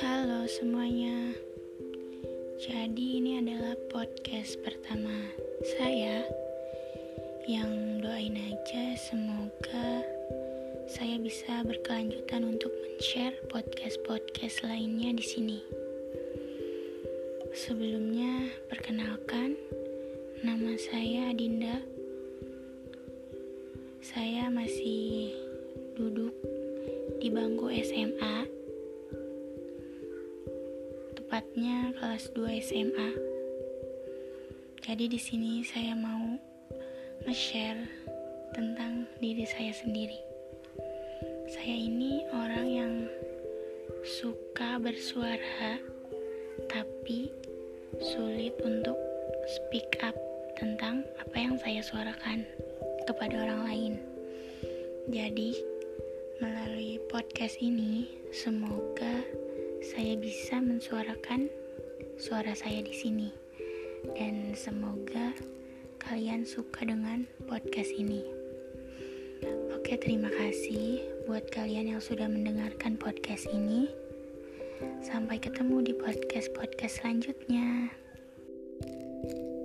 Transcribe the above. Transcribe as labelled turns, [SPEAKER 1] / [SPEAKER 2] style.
[SPEAKER 1] Halo semuanya. Jadi ini adalah podcast pertama saya yang doain aja semoga saya bisa berkelanjutan untuk men-share podcast-podcast lainnya di sini. Sebelumnya perkenalkan nama saya Dinda. Saya masih duduk di bangku SMA tepatnya kelas 2 SMA. Jadi di sini saya mau nge-share tentang diri saya sendiri. Saya ini orang yang suka bersuara tapi sulit untuk speak up tentang apa yang saya suarakan kepada orang lain. Jadi, melalui podcast ini semoga saya bisa mensuarakan suara saya di sini. Dan semoga kalian suka dengan podcast ini. Oke, terima kasih buat kalian yang sudah mendengarkan podcast ini. Sampai ketemu di podcast-podcast selanjutnya. thank you